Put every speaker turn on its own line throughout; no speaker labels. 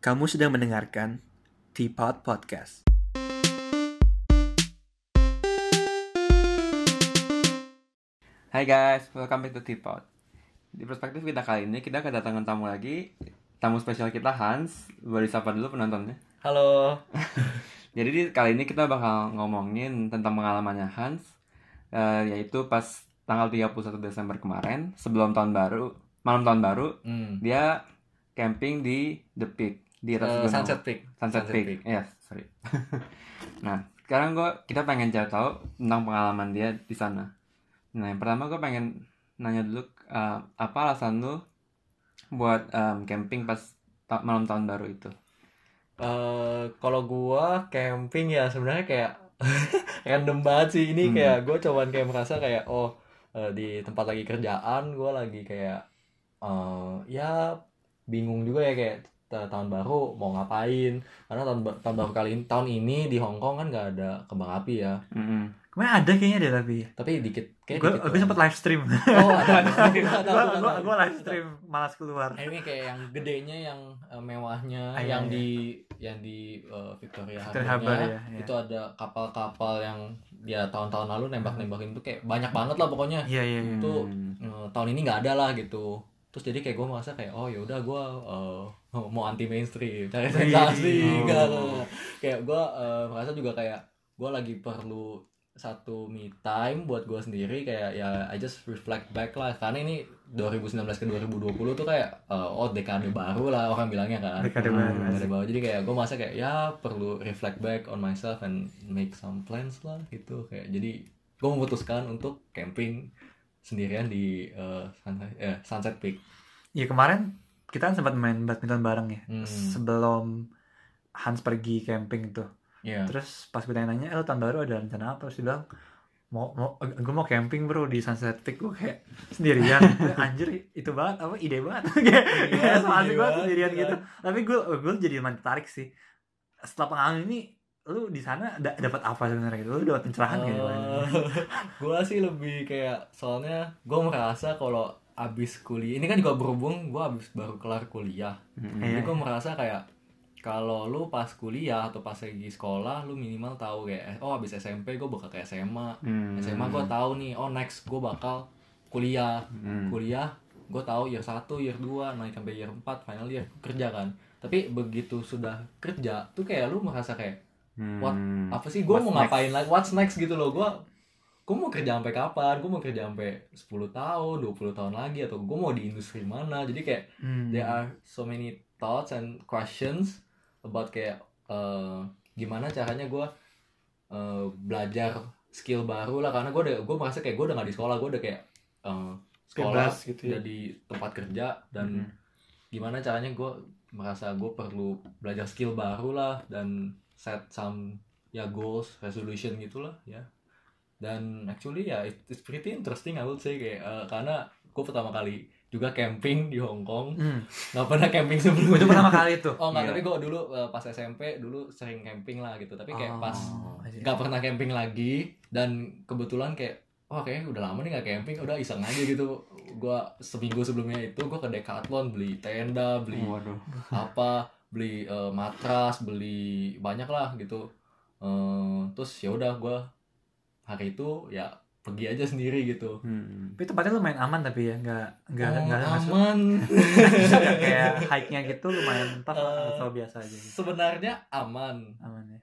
Kamu sedang mendengarkan Teapot Podcast.
Hai guys, welcome back to Teapot. Di perspektif kita kali ini kita kedatangan tamu lagi, tamu spesial kita Hans. Boleh disapa dulu penontonnya.
Halo.
Jadi di, kali ini kita bakal ngomongin tentang pengalamannya Hans, eh, yaitu pas tanggal 31 Desember kemarin, sebelum tahun baru, malam tahun baru,
Hmm.
dia camping di The Peak di gunung.
Sunset Peak.
Sunset,
Sunset
Peak.
Peak.
Iya, sorry. nah, sekarang gua kita pengen cari tahu tentang pengalaman dia di sana. Nah, yang pertama gue pengen nanya dulu eh, apa alasan lu buat em, camping pas ta- malam tahun baru itu?
Eh, kalau gua camping ya sebenarnya kayak random banget sih ini
Hmm.
kayak gua coba kayak merasa kayak oh eh, di tempat lagi kerjaan gua lagi kayak eh, ya bingung juga ya kayak tahun baru mau ngapain karena tahun tahun baru kali ini tahun ini di Hong Kong kan nggak ada kembang api ya
Mm-mm.
Kemarin ada kayaknya deh tapi.
tapi dikit kayak
Gue gue
doang.
sempet live stream.
oh ada
Gue gue live stream malas keluar.
ini kayak yang gedenya yang eh, mewahnya
Ah, iya,
yang
iya.
di yang di eh, Victoria
Victoria Harbour, ya, iya.
itu ada kapal-kapal yang ya tahun-tahun lalu nembak-nembakin tuh kayak banyak banget lah pokoknya
Iya iya iya.
Itu-
Hmm.
Eh, tahun ini nggak ada lah gitu terus jadi kayak gue merasa kayak oh yaudah gue eh, mau anti mainstream cari
Wih.
sensasi
Oh.
enggak enggak. kayak gue merasa juga kayak gue lagi perlu satu me time buat gue sendiri kayak ya I just reflect back lah karena ini 2019 ke 2020 tuh kayak eh, oh dekade baru lah orang bilangnya kan
Dekade
Hmm,
baru.
dekade baru jadi kayak gue merasa kayak ya perlu reflect back on myself and make some plans lah gitu kayak jadi gue memutuskan untuk camping sendirian di eh, sunset, eh, sunset peak
Iya kemarin kita kan sempat main badminton bareng ya.
Hmm.
Sebelum Hans pergi camping tuh.
Iya.
Terus pas gue tanya-nanya, eh lu tahun baru ada rencana apa? Terus dia bilang, mau mau gue mau camping bro di Sunset Peak gue kayak sendirian anjir itu banget apa ide banget kayak
Iya, ide
gue
banget,
sendirian
iya.
gitu tapi gue gue jadi tertarik sih setelah pengalaman ini lu di sana da- dapat apa sebenarnya gitu lu dapat pencerahan gitu
gue sih lebih kayak soalnya gue merasa kalau abis kuliah ini kan juga berhubung gue abis baru kelar kuliah.
Iya.
jadi gue merasa kayak kalau lu pas kuliah atau pas lagi sekolah lu minimal tahu kayak eh, oh abis SMP gue bakal ke SMA
Hmm.
SMA gue tahu nih oh next gue bakal kuliah
Hmm.
kuliah gue tahu year 1, year 2, naik sampai year 4, final year kerja kan tapi begitu sudah kerja tuh kayak lu merasa kayak what
Hmm.
apa sih gue mau
next?
ngapain lagi what's next gitu loh gue gue mau kerja sampai kapan gue mau kerja sampai 10 tahun 20 tahun lagi atau gue mau di industri mana jadi kayak
Hmm.
there are so many thoughts and questions about kayak eh, gimana caranya gue eh, belajar skill baru lah karena gue udah gue merasa kayak gue udah gak di sekolah gue udah kayak eh, sekolah
Bebas gitu ya.
udah di tempat kerja dan
Mhm.
gimana caranya gue merasa gue perlu belajar skill baru lah dan set some ya goals resolution gitulah ya. Dan actually ya it- it's pretty interesting I would say kayak eh, karena gue pertama kali juga camping di Hong Kong.
Hmm.
nggak pernah camping sebelumnya.
Itu pertama kali tuh
oh nggak
Iya.
tapi gue dulu eh, pas SMP dulu sering camping lah gitu. Tapi kayak
Oh,
pas nggak pernah camping lagi dan kebetulan kayak wah kayaknya udah lama nih nggak camping udah iseng aja gitu. Gue seminggu sebelumnya itu gue ke Decathlon beli tenda beli
Waduh.
apa beli eh, matras beli banyak lah gitu Eh, terus ya udah gue hari itu ya pergi aja sendiri gitu
Hmm.
tapi tempatnya lumayan aman tapi ya nggak nggak
Oh,
nggak
aman
kayak hike-nya gitu lumayan tough
Eh,
atau biasa aja gitu.
sebenarnya aman
aman ya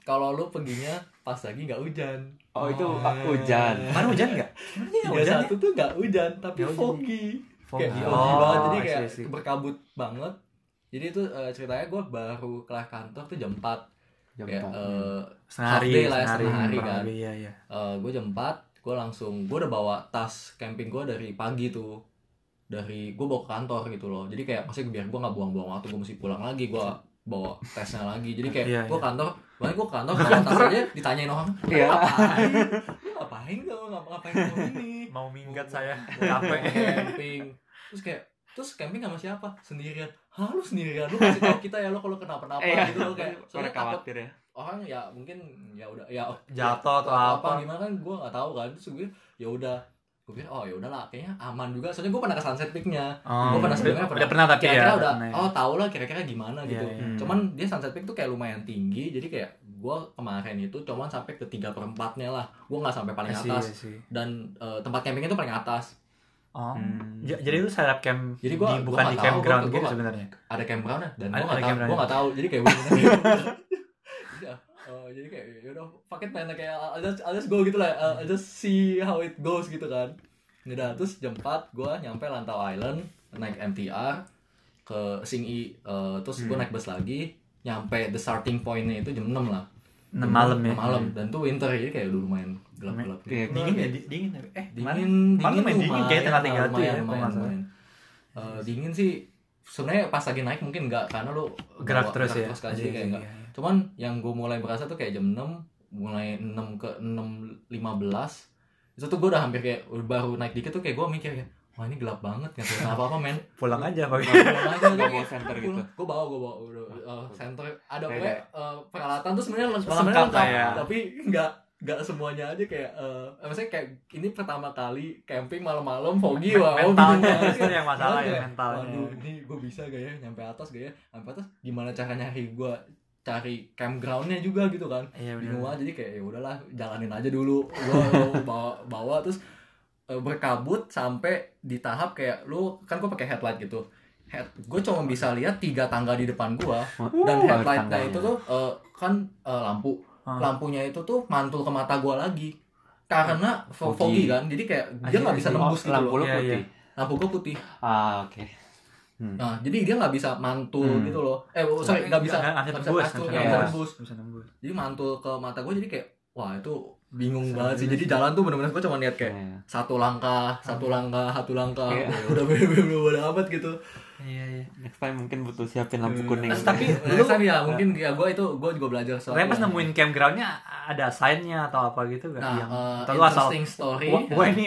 kalau lu perginya pas lagi nggak hujan
Oh itu ah, hujan.
kemarin hujan nggak
tiga
hujan ya
satu tuh nggak hujan tapi
Nggak hujan.
foggy kayak
Foggy.
foggy banget jadi
see,
kayak
I see.
berkabut banget jadi itu eh, ceritanya gue baru kelar kantor tuh jam 4
Jam
kayak
empat.
eh,
setengah
half
hari
day lah ya, setengah hari
kurang
kan.
iya iya.
Gue jam 4 gue langsung gue udah bawa tas camping gue dari pagi tuh. Dari gue bawa ke kantor gitu loh. Jadi kayak maksudnya biar gue nggak buang-buang waktu gue mesti pulang lagi gue bawa tesnya lagi. Jadi kayak
Iya,
gue
iya.
kantor banyak gue kantor bawa tas aja ditanyain orang
Iya.
ngapain? Lu ngapain kamu ngapa ngapain kamu ini?
Mau minggat saya
capek. Camping. Terus kayak terus camping sama siapa sendirian hah lu sendirian lu kasih tau kita ya lo kalau kenapa-napa
Iya.
gitu loh kayak soalnya
khawatir ya.
orang ya mungkin ya udah ya
Jatuh atau apa.
gimana kan gue nggak tahu kan terus gue ya udah gue pikir oh ya udahlah kayaknya aman juga soalnya gue pernah ke Sunset Peak-nya
Oh,
gue pernah
udah-
sebelumnya
udah pernah tapi
kira-kira
ya,
udah
pernah ya.
oh tau lah kira-kira gimana
Iya,
gitu
iya.
Hmm.
cuman dia Sunset Peak tuh kayak lumayan tinggi jadi kayak gue kemarin itu cuman sampai ke tiga perempatnya lah gue nggak sampai paling
I see,
atas
I see.
dan eh, tempat campingnya tuh paling atas
Oh,
Hmm.
jadi lu setup camp
Jadi gua-
di,
gua
bukan di
tahu,
campground
gua-
gitu
gua-
sebenarnya.
ada campground ya dan
Ada-
gue nggak
ada
tahu
campground.
gue nggak tahu jadi kayak bener ya eh, jadi kayak yaudah fuck it man kayak I'll just, I'll just go gitu lah I'll, I'll just see how it goes gitu kan udah terus jam 4 gue nyampe Lantau Island naik MTR ke Singi eh, terus gue
Hmm.
naik bus lagi nyampe the starting pointnya itu jam 6 lah
6 malam ya.
Malam dan tuh winter jadi kayak udah lumayan gelap-gelap gitu.
Iya,
Dingin ya, di- dingin tapi eh kemarin
dingin dingin
main dingin kayak tengah-tengah tuh ya,
lumayan, lumayan. Eh, dingin sih sebenarnya pas lagi naik mungkin enggak karena lu
gerak terus ya.
terus
Iya,
kayak
iya,
enggak
iya.
cuman yang gue mulai berasa tuh kayak jam 6 mulai 6 ke 6 15 itu tuh gue udah hampir kayak baru naik dikit tuh kayak gue mikir kayak wah ini gelap banget nggak kelihatan apa apa men
Pulang aja pagi.
Nggak bawa center gitu.
gue bawa gue bawa udah uh, center ada pokoknya uh, peralatan tuh sebenarnya
Lengkap
sebenarnya
lah ya.
tapi nggak nggak semuanya aja kayak uh, maksudnya kayak ini pertama kali camping malam-malam foggy wah oh, bingung
mentalnya
banget
itu
sih.
yang masalah ya mentalnya.
Waduh, ini gue bisa gak ya nyampe atas gak ya? Nyampe atas gimana cara nyari gue cari campgroundnya juga gitu kan?
Iya
Bingung jadi kayak ya udahlah jalanin aja dulu. Gue bawa bawa terus berkabut sampai di tahap kayak lu kan gue pakai headlight gitu. Head, gue cuma bisa lihat tiga tangga di depan gue dan
Uh,
headlightnya itu tuh eh, kan eh, lampu
Ah.
lampunya itu tuh mantul ke mata gue lagi karena fo- foggy
Foggy.
kan jadi kayak dia nggak bisa nembus gitu
lampu
loh.
lu
Iya,
putih.
lampu gue putih
Ah, oke. Hmm.
Nah, jadi dia nggak bisa mantul
Hmm.
gitu loh. Eh, sorry, nggak bisa,
nggak
nggak
bisa
mantul,
nggak
bisa
nembus.
Jadi mantul ke mata gue, jadi kayak, wah itu bingung banget sih. Jadi
sih.
jalan tuh bener-bener gue cuma lihat kayak
Iya.
satu langkah, satu langkah, satu langkah.
Iya.
Ya Udah bener-bener bodo amat gitu.
Iya iya.
Next time mungkin butuh siapin lampu
Eh,
kuning.
tapi
Next
lu-
time ya mungkin ya gue itu gue juga belajar soal.
Tapi pas nemuin campgroundnya ada sign-nya atau apa gitu gak?
Nah,
yang
eh,
atau lu asal
interesting story.
Wah, gua ini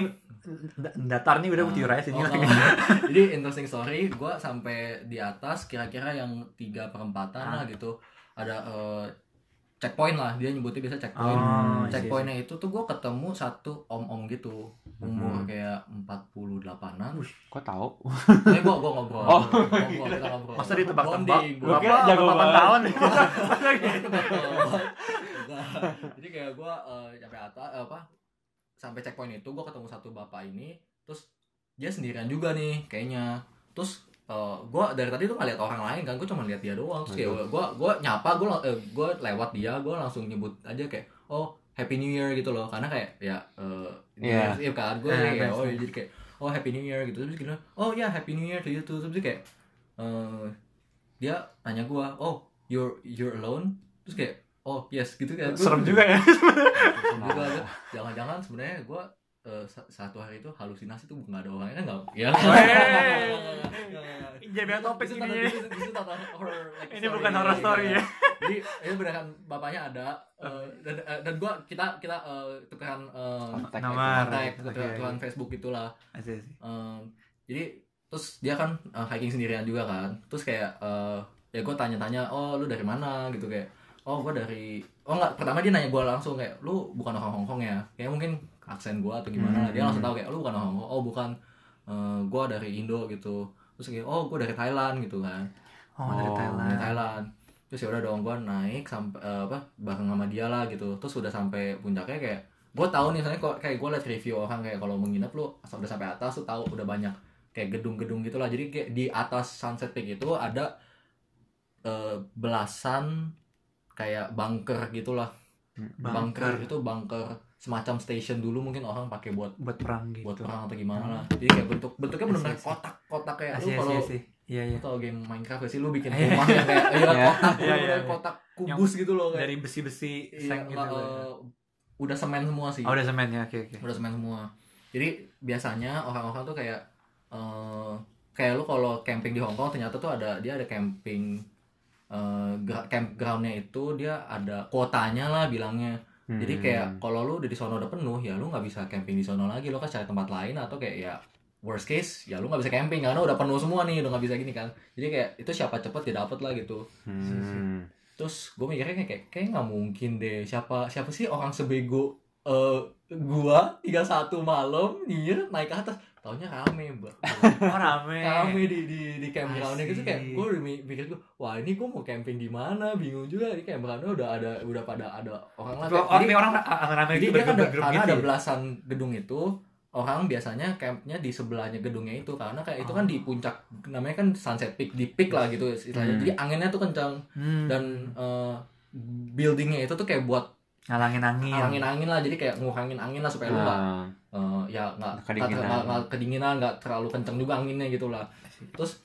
da- datar nih udah
Ah.
butuh
Oh,
lagi.
enggak. Jadi interesting story, gue sampai di atas kira-kira yang tiga perempatan
Ah.
lah gitu. Ada eh, checkpoint lah, dia nyebutnya biasa checkpoint.
Oh,
checkpointnya itu tuh gue ketemu satu om-om gitu, umur
Hmm.
kayak 48-an.
Kok tahu?
Tapi gue gue ngobrol,
Oh.
ngobrol, kita ngobrol.
Masa ditebak-tebak?
Bonding,
Gua kira jago
8
banget.
tahun nih.
jadi kayak gue sampai atas eh, apa sampai checkpoint itu gue ketemu satu bapak ini terus dia sendirian juga nih kayaknya terus gue dari tadi tuh nggak lihat orang lain kan gue cuma lihat dia doang. Terus kayak gue gue nyapa gue gue lewat dia gue langsung nyebut aja kayak oh happy new year gitu loh. Karena kayak ya eh
Iya.
iya kan? Gue
Eh,
kayak oh jadi kayak oh happy new year gitu. Terus gini oh ya happy new year to you too. Terus dia kayak eh dia nanya gue oh you're you're alone? Terus kayak oh yes gitu kayak gua-
Serem juga ya.
Gua. jangan-jangan sebenarnya gue satu hari itu halusinasi tuh nggak ada orangnya kan nggak ya
Jadi topik ini.
horror, like,
Ini bukan horror story ya.
jadi ini beneran bapaknya ada eh, dan eh, dan gue kita kita eh, tukeran eh,
Kontak
Nomor.
tukeran. Facebook gitulah. Jadi terus dia kan eh, hiking sendirian juga kan. Terus kayak eh, ya gue tanya-tanya oh lu dari mana? Gitu kayak oh gue dari oh enggak pertama dia nanya gue langsung kayak lu bukan orang Hong Kong ya? Kayak mungkin aksen gue atau gimana.
Hmm.
dia langsung tahu kayak lu bukan orang Hong Kong oh bukan. Gue dari Indo gitu. Terus kayak oh gue dari Thailand gitu kan.
Oh, dari
Oh,
Thailand.
dari Thailand. Terus ya udah dong gue naik sampai eh, apa bareng sama dia lah gitu. Terus udah sampai puncaknya kayak gue tahu nih kok kayak gue liat review orang kayak kalau menginap lu udah sampai atas tuh tahu udah banyak kayak gedung-gedung gitulah jadi kayak di atas Sunset Peak itu ada eh, belasan kayak bunker gitulah bunker. itu bunker semacam station dulu mungkin orang pakai buat
buat perang gitu.
buat perang atau gimana lah jadi kayak bentuk bentuknya benar-benar
asik.
kotak-kotak kayak lu kalau.
Iya, iya.
Lu tau game Minecraft sih lu bikin
Iya.
rumah yang kayak iya
Iya.
kotak
Iya, iya, iya.
kotak kubus gitu loh kayak
Dari besi-besi
iya,
seng gitu.
eh, udah semen semua sih
Oh, udah semen ya. Oke, oke.
udah semen semua jadi biasanya orang-orang tuh kayak eh kayak lu kalau camping di Hong Kong ternyata tuh ada dia ada camping eh gra- campgroundnya itu dia ada kuotanya lah bilangnya. Jadi
Hmm.
kayak kalau lu udah di sono udah penuh ya lu nggak bisa camping di sono lagi. Lu kan cari tempat lain atau kayak ya worst case ya lu nggak bisa camping karena udah penuh semua nih udah nggak bisa gini kan. Jadi kayak itu siapa cepet dia dapet lah gitu.
Hmm.
terus gue mikirnya kayak kayak kayak nggak mungkin deh. Siapa siapa sih orang sebego eh gua 31 malam nyinyir naik ke atas. Taunya rame mbak.
Oh rame.
Rame di di di campgroundnya gitu. Kayak gue udah mi- mikir gue wah ini gue mau camping di mana? Bingung juga. Di campgroundnya udah ada udah pada ada orang lah.
Orang orang orang rame
jadi
itu
dia kan ada, karena
gitu
ada
ya?
belasan gedung itu orang biasanya campnya di sebelahnya gedungnya itu. Karena kayak itu kan
Oh.
di puncak namanya kan sunset peak di peak lah gitu istilahnya.
Hmm.
jadi anginnya tuh kencang
Hmm.
dan eh, buildingnya itu tuh kayak buat
ngalangin angin.
Angin angin lah jadi kayak ngurangin angin lah supaya lu nggak
Ah,
eh, ya nggak
Kedinginan.
nggak- kedinginan nggak terlalu kencang juga anginnya gitu lah. Terus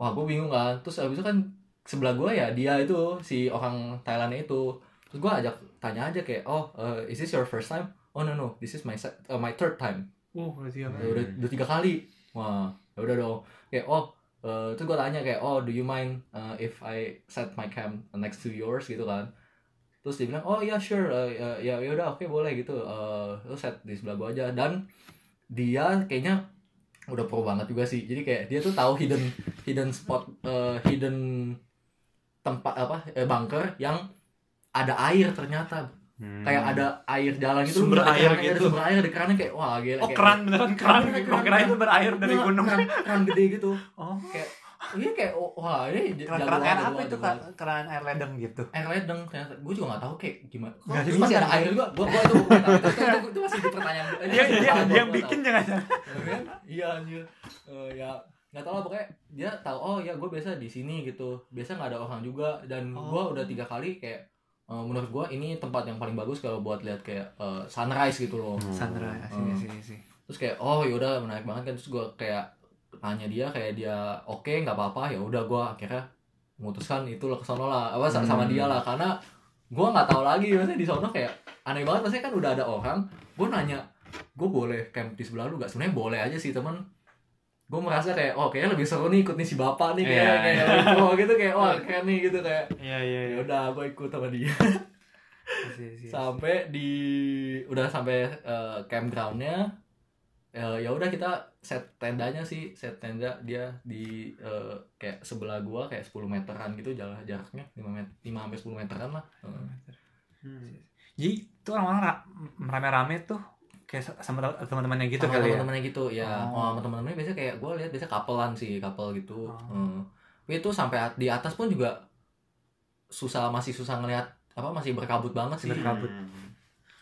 wah gue bingung kan. Terus abis itu kan sebelah gue ya dia itu si orang Thailandnya itu. Terus gue ajak tanya aja kayak oh uh, is this your first time? Oh no no this is my uh, my third time.
Uh berarti apa?
Ya udah, udah tiga kali. Wah ya udah dong. Kayak oh uh, terus gue tanya kayak oh do you mind uh, if I set my camp next to yours? Gitu kan terus dia bilang oh ya sure uh, ya ya ya udah oke boleh gitu. Uh, lu set di sebelah gua aja. Dan dia kayaknya udah pro banget juga sih. Jadi kayak dia tuh tahu hidden hidden spot uh, hidden tempat apa eh, bunker yang ada air ternyata.
Hmm.
kayak ada air jalan gitu.
Sumber air
kerannya, ada
gitu.
sumber air di kerannya kayak wah gila
oh
kayak-
keran beneran keran.
Beneran
gue kira itu berair dari
Nggak,
gunung.
keran, keran gede gitu.
Oh. Keran,
jagoan,
keran air
jagoan,
apa itu
jagoan.
Kak? keran air ledeng gitu?
Air ledeng ternyata. Gue juga gak tahu kayak gimana.
Bisa.
masih ada air juga. Gue gue itu itu, itu, itu, itu masih di pertanyaan
dia dia yang bikin jangan jangan
Ya kan? iya anjir. Eh, ya nggak tahu lah pokoknya dia tahu oh ya gue biasa di sini gitu. Biasa nggak ada orang juga. Dan
Oh.
gue udah tiga kali kayak eh, menurut gue ini tempat yang paling bagus kalau buat lihat kayak eh, sunrise gitu loh.
Hmm.
Sandra sini sini sini
terus kayak oh yaudah menarik banget kan. Terus gue kayak tanya dia kayak dia oke nggak apa-apa. Ya udah gue akhirnya memutuskan itu lah ke sono lah. Apa sa- sama
Hmm.
dia lah karena gue nggak tahu lagi maksudnya di sono kayak aneh banget. Maksudnya kan udah ada orang gue nanya gue boleh camp di sebelah lu gak sebenarnya boleh aja sih teman gue merasa kayak oh kayaknya lebih seru nih ikut nih si bapak nih kayak
Iya,
kayak oh gitu kayak wah keren nih gitu kayak.
Iya iya
ya udah gue ikut sama dia.
Sini, sini.
sampai di udah sampai eh, campgroundnya eh, ya udah kita set tendanya sih set tenda dia di eh, kayak sebelah gua kayak 10 meteran gitu jarak jaraknya 5 meter 5 sampai 10 meteran lah Eh,
Hmm.
jadi tuh orang-orang ra- rame-rame tuh kayak sa- sama te- teman-temannya gitu
sama
kali ya
teman-temannya gitu ya
Oh.
oh. sama teman-temannya biasanya kayak gua lihat biasanya couplean sih couple gitu
Oh.
Tapi itu sampai di atas pun juga susah masih susah ngelihat apa masih berkabut banget sih
Berkabut.
Hmm.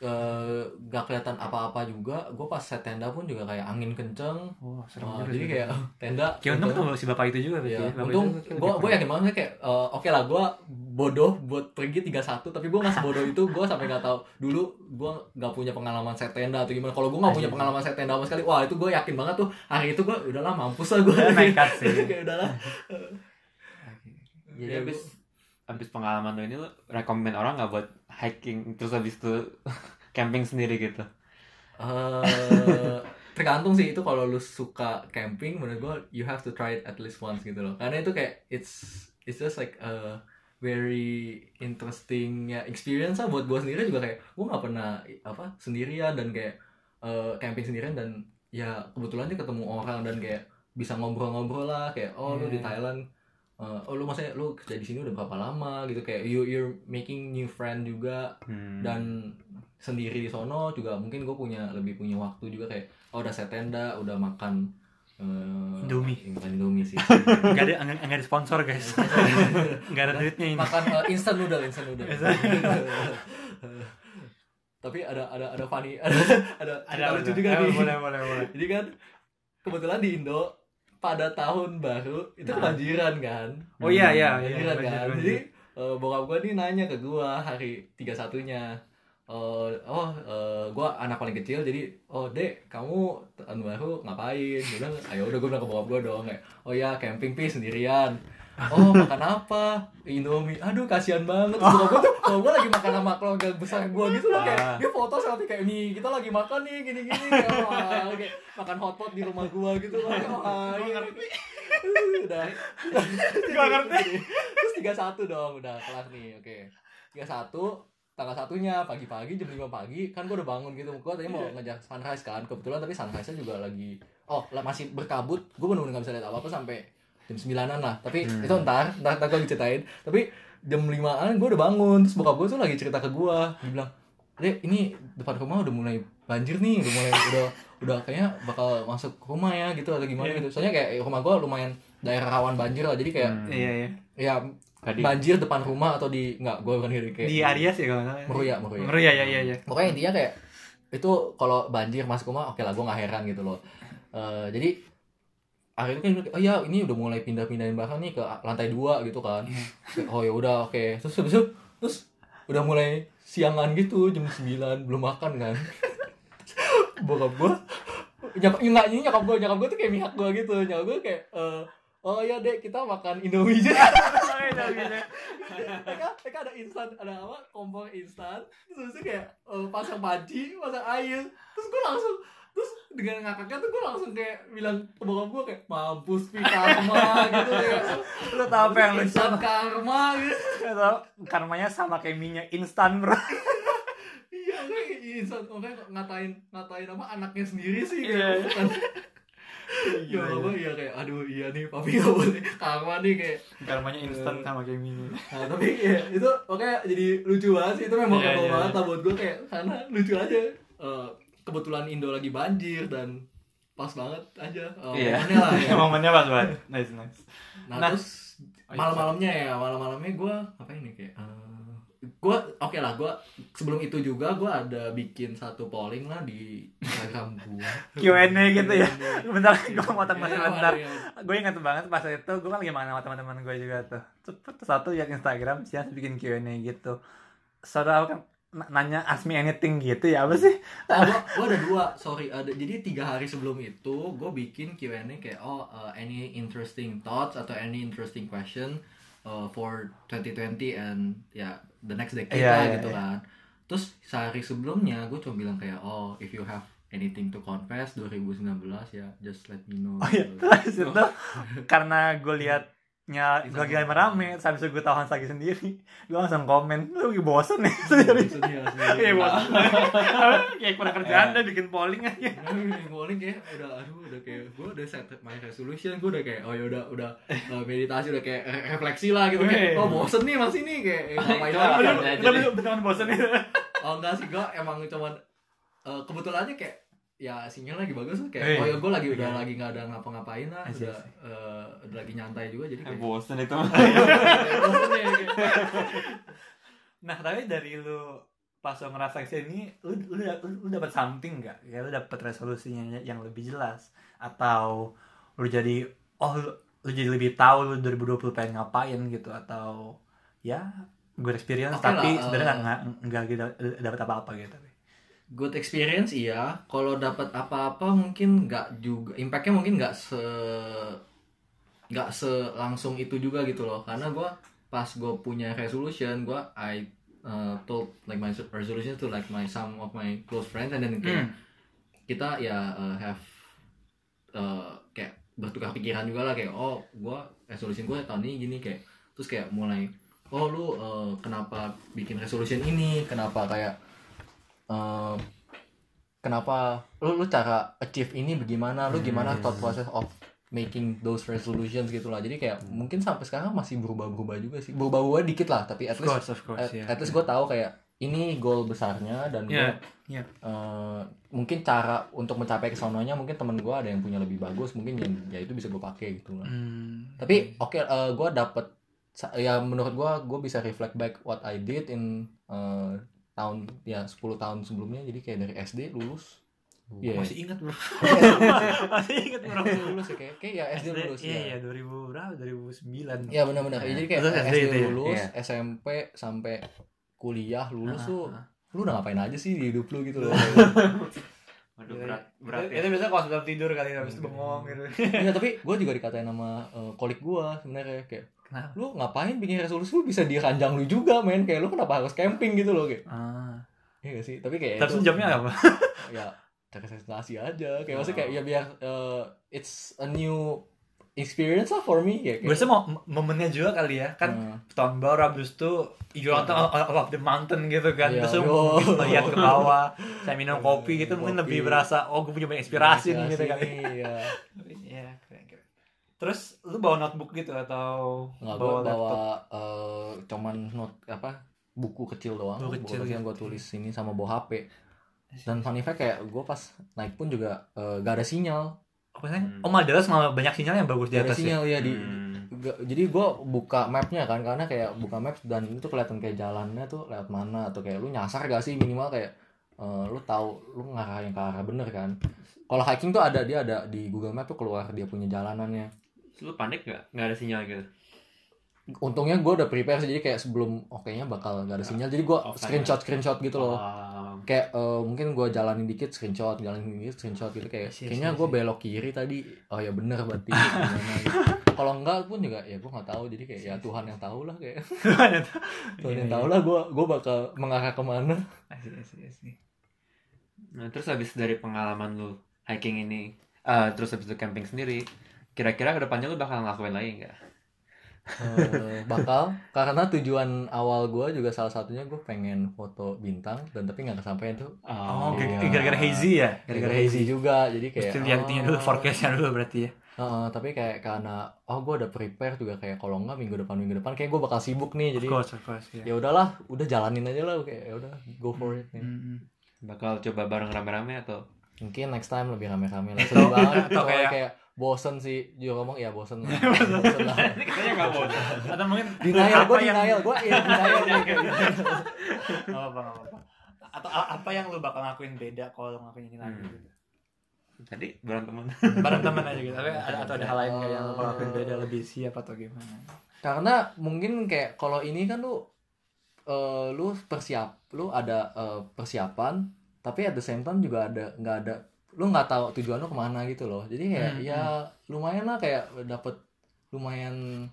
Eh, gak kelihatan apa-apa juga. Gue pas set tenda pun juga kayak angin kenceng.
Oh juga
jadi
sih.
kayak tenda
kayak untung tuh si bapak itu juga
Iya,
ya. Bapak
untung gue gue yakin banget kayak eh, oke lah gue bodoh buat pergi 31 tapi gue nggak sebodoh itu. Gue sampai nggak tahu. Dulu gue nggak punya pengalaman set tenda atau gimana. Kalau gue nggak punya pengalaman set tenda sama sekali wah itu gue yakin banget tuh. Hari itu gue udahlah mampus lah gue
nekat sih.
kayak udahlah.
Jadi
Ya,
abis abis pengalaman lo ini lo rekomend orang nggak buat hiking terus habis itu camping sendiri gitu?
Eh, tergantung sih itu kalau lu suka camping menurut gue you have to try it at least once gitu loh karena itu kayak it's it's just like a very interesting ya experience lah buat gue sendiri juga kayak gue nggak pernah apa sendirian dan kayak eh, camping sendirian dan ya kebetulan dia ketemu orang dan kayak bisa ngobrol-ngobrol lah kayak oh lu di
Yeah.
Thailand eh, oh lu maksudnya lu kerja di sini udah berapa lama gitu? Kayak you you're making new friend juga
Hmm.
dan sendiri di sono juga mungkin gue punya lebih punya waktu juga kayak oh udah set tenda udah makan eh,
Indomie.
ya, bukan Indomie sih.
Nggak ada nggak ada sponsor guys. Nggak ada duitnya ini.
Makan eh, instant noodle instant noodle. Tapi ada ada ada funny ada ada,
ada
lucu juga nih.
boleh boleh boleh.
Jadi kan kebetulan di Indo pada tahun baru itu
Nah.
kebanjiran kan?
Oh iya iya iya
Kebanjiran
banjir,
kan?
banjir.
jadi eh, bokap gue nih nanya ke gue hari tiga satunya oh oh eh, gue anak paling kecil jadi oh dek kamu tahun baru ngapain? Dia bilang ayo udah gue bilang ke bokap gue dong. Kayak oh ya camping pi sendirian oh makan apa? Indomie. Aduh kasihan banget. Bokap gue tuh kalau gue lagi makan sama keluarga besar gue gitu loh kayak
Ah.
dia foto selfie kayak nih kita lagi makan nih gini gini kayak, wah, kayak makan hotpot di rumah gue gitu loh. Wah, iya.
ngerti.
udah.
Gua ngerti.
terus tiga satu dong udah kelas nih oke. tiga satu tanggal satunya pagi-pagi jam 5 pagi kan gue udah bangun gitu. Gue tadi mau ngejar sunrise kan kebetulan tapi sunrise nya juga lagi oh masih berkabut. Gue bener-bener gak bisa lihat apa-apa sampai jam sembilanan lah tapi
Hmm.
itu ntar ntar, ntar gue diceritain tapi jam limaan gue udah bangun terus bokap gue tuh lagi cerita ke gue dia bilang Dek, ini depan rumah udah mulai banjir nih, udah mulai udah udah kayaknya bakal masuk rumah ya gitu atau gimana
Iya.
gitu. Soalnya kayak rumah gua lumayan daerah rawan banjir lah. Jadi kayak
Hmm.
iya iya
ya banjir depan rumah atau di enggak gua bukan di kayak
di Arias ya kalau nggak salah
Meruya, Meruya.
Meruya ya iya iya
Pokoknya intinya kayak itu kalau banjir masuk rumah oke lah gua nggak heran gitu loh. Eh, jadi akhirnya kan oh ya ini udah mulai pindah-pindahin barang nih ke lantai dua gitu kan.
Iya.
oh ya udah oke. Terus habis itu terus udah mulai siangan gitu jam 9 belum makan kan. Bokap gua nyokap enggak ini nyokap gua nyokap gua tuh kayak mihak gua gitu. Nyokap gua kayak eh, Oh ya dek kita makan Indomie aja. mereka mereka ada instan ada apa kompor instan terus kayak eh, pasang panci pasang air terus gue langsung terus dengan ngakaknya tuh gue langsung kayak bilang ke bokap gue kayak mampus pi karma gitu kayak
lu tau apa yang lu
instan karma gitu.
Atau karmanya sama kayak minyak instan bro.
Iya kayak instan. Makanya ngatain ngatain apa anaknya sendiri sih
Iya.
kayak bukan. Ya apa iya. kayak aduh iya nih papi gak boleh karma nih kayak.
Karmanya instan sama kayak minyak.
Nah, tapi ya, itu oke jadi lucu banget sih itu memang
Iya,
yeah,
iya,
banget
iya.
buat gue kayak karena lucu aja. Eh, kebetulan Indo lagi banjir dan pas banget aja. Eh,
Iya.
momennya lah ya.
Momennya pas banget. Nice nice.
Nah,
Nah.
terus malam-malamnya ya malam-malamnya gue apa ini kayak eh, gue oke lah gue sebelum itu juga gue ada bikin satu polling lah di Instagram gue
Q&A gitu ya. Bentar gue mau tambah
Iya,
sebentar
iya.
gue ingat banget pas itu gue kan lagi main sama teman-teman gue juga tuh. Cepet satu liat Instagram sih bikin Q&A gitu. Saudara kan nanya ask me anything gitu ya apa sih
Oh, gua, gua ada dua, sorry. Ada jadi tiga hari sebelum itu, gue bikin Q&A kayak oh uh, any interesting thoughts atau any interesting question uh, for 2020 and ya the next decade
Iya,
lah
iya,
gitu
iya.
kan. Terus sehari sebelumnya gue cuma bilang kayak oh if you have anything to confess 2019 ya just let me know.
oh iya
gitu.
itu karena gue liatnya gue lagi
Instagram.
rame terus habis itu gue tahu lagi sendiri. Gue langsung komen lu lagi bosen nih sendiri.
Sedih lah, sedih.
Iya bosan kayak kurang kerjaan deh bikin polling aja.
Ngolin kayak udah aduh udah kayak gue udah set my resolution gue udah kayak oh ya udah udah uh, meditasi udah kayak re- refleksi lah gitu. Kayak oh bosen nih masih nih kayak eh, ngapain lagi gitu.
Udah beneran bosen itu
oh enggak sih gue emang cuman uh, kebetulan aja kayak ya sinyal lagi bagus tuh kayak
Hey.
oh ya gue lagi udah
Iya.
lagi nggak ada ngapa-ngapain lah udah uh, udah lagi nyantai juga jadi
Eh,
kayak
bosen itu
bosen
Nah, tapi dari lu pas lu ngerefleksi ini, lu lu, lu, lu dapat something nggak? Ya lu dapat resolusinya yang lebih jelas atau lu jadi oh lu, lu jadi lebih tahu lu 2020 pengen ngapain gitu atau ya good experience
Oke
tapi sebenarnya nggak nggak gitu dapat apa-apa gitu.
Good experience iya. Kalau dapat apa-apa mungkin nggak juga impactnya mungkin nggak se nggak selangsung itu juga gitu loh. Karena gue pas gue punya resolution gue I uh, told like my resolution to like my some of my close friends and then kayak
Hmm.
kita ya uh, have uh, kayak bertukar pikiran juga lah. Kayak oh gue resolution gue tahun ini gini kayak terus kayak mulai oh lu uh, kenapa bikin resolution ini? Kenapa kayak uh, kenapa lu lu cara achieve ini bagaimana lu gimana thought process of making those resolutions gitu lah jadi kayak mungkin sampai sekarang masih berubah-berubah juga sih berubah-ubah dikit lah tapi at
Of
least
course, of course,
at,
ya.
at least gue tahu kayak ini goal besarnya dan gue
Iya, iya.
eh, mungkin cara untuk mencapai ke sononya mungkin temen gue ada yang punya lebih bagus mungkin yang ya itu bisa gue pakai gitu lah
Hmm.
tapi oke eh, gue dapet ya menurut gue gue bisa reflect back what I did in eh, tahun ya 10 tahun sebelumnya jadi kayak dari SD lulus. Iya.
masih ingat bro. Masih ingat bro.
Lulus ya kayak kayak ya SD,
SD,
lulus
iya
ya
iya 2000 berapa? 2009
ya benar-benar. Ya, jadi kayak
Terus
SD,
SD ya?
lulus
Iya.
SMP sampai kuliah lulus
Ah,
tuh
ah.
lu udah ngapain aja sih di hidup lu gitu loh?
Waduh berat berat
itu,
ya.
itu biasanya kalau sebelum tidur kali habis itu bengong gitu.
Iya tapi gue juga dikatain sama eh, kolik gue sebenarnya kayak
Kenapa?
lu ngapain bikin resolusi? Lu bisa di ranjang lu juga men. Kayak lu kenapa harus camping gitu loh kayak.
Ah.
Iya gak sih? Tapi kayak
terus
itu
jamnya apa?
Ya tersentrasi aja. Kayak maksudnya kayak ya biar eh, it's a new experience lah for me ya kayak.
Rasa mau momennya juga kali ya. Kan
Hmm.
tahun baru habis itu you on top of, of the mountain gitu kan.
Iya,
terus lu
yo.
mungkin lihat ke bawah saya minum kopi gitu mungkin
Kopi.
lebih berasa oh gue punya banyak inspirasi nih gitu kali
iya
Iya. Terus lu bawa notebook gitu atau
nggak
bawa
bawa
laptop?
eh, cuman note apa buku kecil doang
Buku
buku
kecil
kecil yang
gitu.
gue tulis ini sama bawa HP dan funny fact kayak gue pas naik pun juga eh, gak ada sinyal
Apa sih?
Hmm.
Oh Madalas malah banyak sinyal yang bagus di
gak ada
atas ya.
sinyal ya di
Hmm.
Gak- jadi gue buka mapnya kan karena kayak buka maps dan itu kelihatan kayak jalannya tuh lewat mana atau kayak lu nyasar gak sih minimal kayak eh, lu tahu lu ngarah yang ke arah bener kan kalau hiking tuh ada dia ada di Google Map tuh keluar dia punya jalanannya
Lu panik gak? Gak ada sinyal gitu?
untungnya gue udah prepare sih jadi kayak sebelum oh kayaknya bakal gak ada sinyal. Jadi gue
Offline
screenshot screenshot gitu loh.
Ah,
kayak eh, mungkin gue jalanin dikit screenshot jalanin dikit screenshot gitu. Kayak
Iya,
kayaknya
iya,
gue
iya.
belok kiri tadi. Oh ya bener berarti. Gitu. kalau enggak pun juga ya gue nggak tahu. Jadi kayak ya Tuhan yang tahu lah kayak. Tuhan yang tahu. Lah gue gue bakal mengarah ke
mana. Asik, asik.
Nah, terus habis dari pengalaman lu hiking ini, eh, terus habis itu camping sendiri, kira-kira ke depannya lu bakal ngelakuin lagi nggak?
Eh, bakal karena tujuan awal gue juga salah satunya gue pengen foto bintang dan tapi nggak kesampaian tuh
Oh,
iya.
gara- gara-gara hazy ya?
gara-gara hazy juga jadi kayak
Mesti lihat ininya dulu,
oh.
forecastnya dulu berarti ya.
Heeh, tapi kayak karena oh gue udah prepare juga kayak kalau nggak minggu depan minggu depan kayak gue bakal sibuk nih jadi
Of course, of course. Ya.
ya udahlah udah jalanin aja lah kayak ya udah go for it nih.
Hmm.
Bakal coba bareng rame-rame atau?
mungkin next time lebih rame-rame lah seru banget
atau kayak-
kayak bosen sih juga ngomong ya bosen lah bosen lah
Katanya nggak mau.
Atau mungkin
denial gue denial gue iya denial.
Nggak apa-apa, nggak. Atau apa yang lu bakal ngakuin beda kalau lu ngakuin ini lagi
Hmm.
gitu.
Tadi berantem
Bareng teman aja gitu. Tapi ada, atau ada hal lain kayak yang lu bakal ngakuin beda lebih siap atau gimana?
karena mungkin kayak kalau ini kan lu eh, lu persiap lu ada eh, persiapan tapi at the same time juga ada nggak ada lu nggak tahu tujuan lu ke mana gitu loh jadi kayak
Hmm,
ya lumayan lah kayak dapet lumayan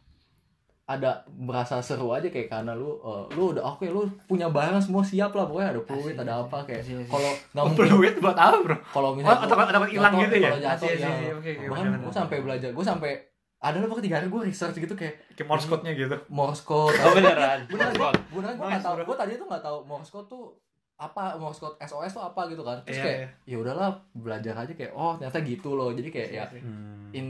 ada berasa seru aja kayak karena lu eh, lu udah oke lu punya barang semua siap lah pokoknya ada
Asik,
ada apa kayak kalau nggak
Oh,
mungkin
fluid buat apa, Bro?
kalau
Oh,
misalnya
atau atau hilang
jatuh,
gitu ya?
kalau jatuh, ya. bahkan gue sampai belajar gue sampai ada lah pokoknya tiga hari gue research gitu kayak
kayak Morse code-nya gitu.
Morse code
Oh beneran.
beneran gue beneran gue nggak tahu gue tadi tuh nggak tahu Morse code tuh apa Morse code SOS tuh apa gitu kan. Terus
Iya,
kayak
iya.
ya udahlah belajar aja kayak oh ternyata gitu loh. Jadi kayak ya
Hmm.
in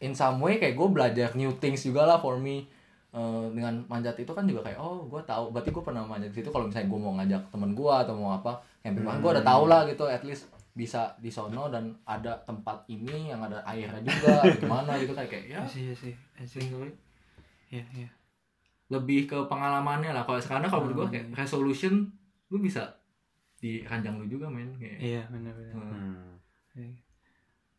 in some way kayak gue belajar new things juga lah for me. Eh, dengan manjat itu kan juga kayak oh gue tahu. Berarti gue pernah manjat di situ. Kalau misalnya gue mau ngajak temen gue atau mau apa camping hmm. gue udah tahu lah gitu at least bisa di sono dan ada tempat ini yang ada airnya juga gimana gitu. Kayak kayak ya.
Iya sih, asik. Iya, iya.
lebih ke pengalamannya lah. Kalau sekarang kalau menurut gue kayak resolution lu bisa di ranjang lu juga men kayak
Iya, benar-benar.
Hmm.
Hmm.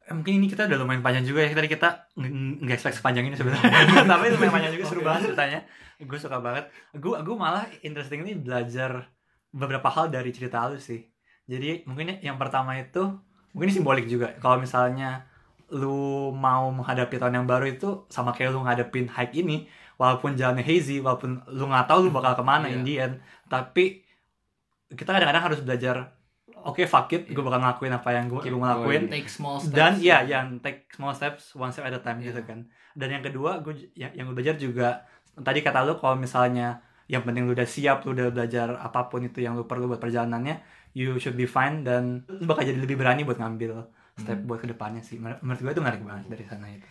Eh, mungkin ini kita udah lumayan panjang juga ya tadi kita nggak expect sepanjang ini sebenarnya tapi lumayan panjang juga seru banget ceritanya gue suka banget gue gue malah interesting nih belajar beberapa hal dari cerita lu sih jadi mungkin yang pertama itu mungkin ini simbolik juga kalau misalnya lu mau menghadapi tahun yang baru itu sama kayak lu ngadepin hike ini walaupun jalannya hazy walaupun lu nggak tahu lu bakal ke mana
Iya.
in the end tapi kita kadang-kadang harus belajar oke fuck it gue bakal ngelakuin apa yang gue
Keep
gue ngelakuin
take small steps.
Dan ya yang take small steps one step at a time
Iya.
gitu kan. Dan yang kedua gue yang, yang gue belajar juga tadi kata lu kalau misalnya yang penting lu udah siap lu udah belajar apa pun itu yang lu perlu buat perjalanannya you should be fine dan lu bakal jadi lebih berani buat ngambil step
Hmm.
buat ke depannya sih. Menur- menurut gue itu menarik banget dari sana itu.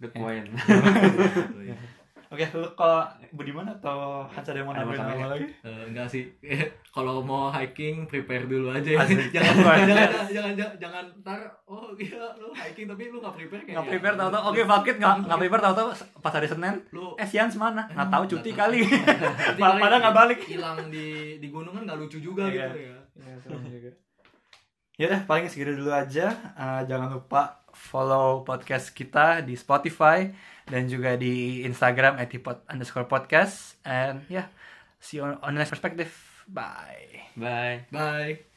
Good point.
oke lu kalau Budiman atau Hans ada yang mau
Ada
nambahin
mau
apa lagi?
Eh, enggak sih. Kalau mau hiking prepare dulu aja ya. Jangan, jangan, jangan jangan jangan jangan. Ntar oh iya lu hiking tapi lu nggak prepare kayak
nggak
ya.
prepare tau oke fuck it nggak nggak prepare tau pas hari Senin
lu
eh Sians mana nggak tahu cuti kali. Padahal
paling
nggak balik.
hilang di di gunung kan nggak lucu juga
Iya.
gitu ya.
Iya, serem juga. Ya udah paling segitu dulu aja. Eh, jangan lupa follow podcast kita di Spotify dan juga di Instagram @hipot underscore podcast. And yeah, see you on, on the next perspective. Bye.
Bye.
bye